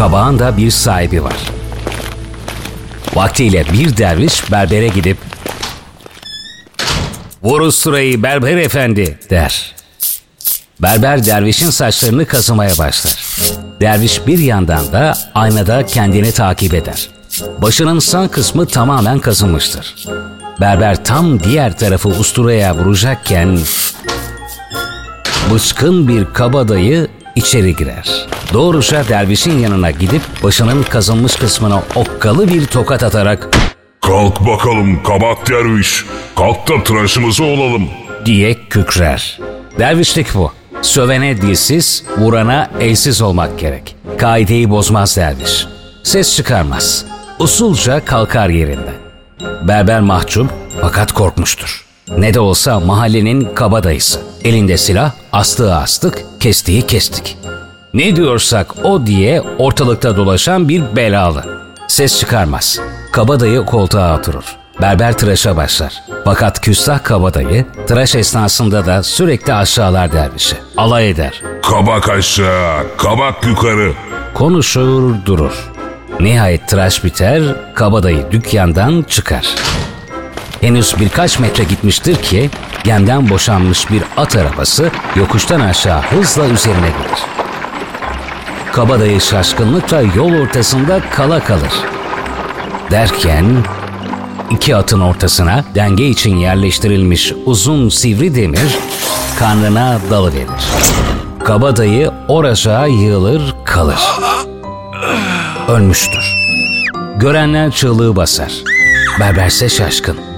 kabağın da bir sahibi var. Vaktiyle bir derviş berbere gidip ''Vur usturayı berber efendi'' der. Berber dervişin saçlarını kazımaya başlar. Derviş bir yandan da aynada kendini takip eder. Başının sağ kısmı tamamen kazınmıştır. Berber tam diğer tarafı usturaya vuracakken bıçkın bir kabadayı içeri girer. Doğruca dervişin yanına gidip başının kazınmış kısmına okkalı bir tokat atarak Kalk bakalım kabak derviş. Kalk da tıraşımızı olalım. diye kükrer. Dervişlik bu. Sövene dilsiz, vurana elsiz olmak gerek. Kaideyi bozmaz derviş. Ses çıkarmaz. Usulca kalkar yerinden. Berber mahcup fakat korkmuştur. Ne de olsa mahallenin kabadayısı. Elinde silah, astığı astık, kestiği kestik. Ne diyorsak o diye ortalıkta dolaşan bir belalı. Ses çıkarmaz. Kabadayı koltuğa oturur. Berber tıraşa başlar. Fakat küstah kabadayı tıraş esnasında da sürekli aşağılar dervişi. Alay eder. Kabak aşağı, kabak yukarı. Konuşur durur. Nihayet tıraş biter, kabadayı dükkandan çıkar. Henüz birkaç metre gitmiştir ki gemden boşanmış bir at arabası yokuştan aşağı hızla üzerine gelir. Kabadayı şaşkınlıkla yol ortasında kala kalır. Derken iki atın ortasına denge için yerleştirilmiş uzun sivri demir karnına dalıverir. Kabadayı oracığa yığılır kalır. Ölmüştür. Görenler çığlığı basar. Berberse şaşkın.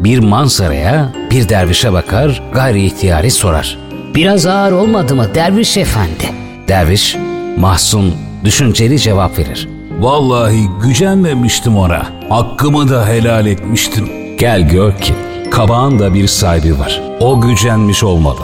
Bir manzaraya, bir dervişe bakar, gayri ihtiyari sorar. Biraz ağır olmadı mı derviş efendi? Derviş, mahzun, düşünceli cevap verir. Vallahi gücenmemiştim ona. Hakkımı da helal etmiştim. Gel gör ki kabağın da bir sahibi var. O gücenmiş olmalı.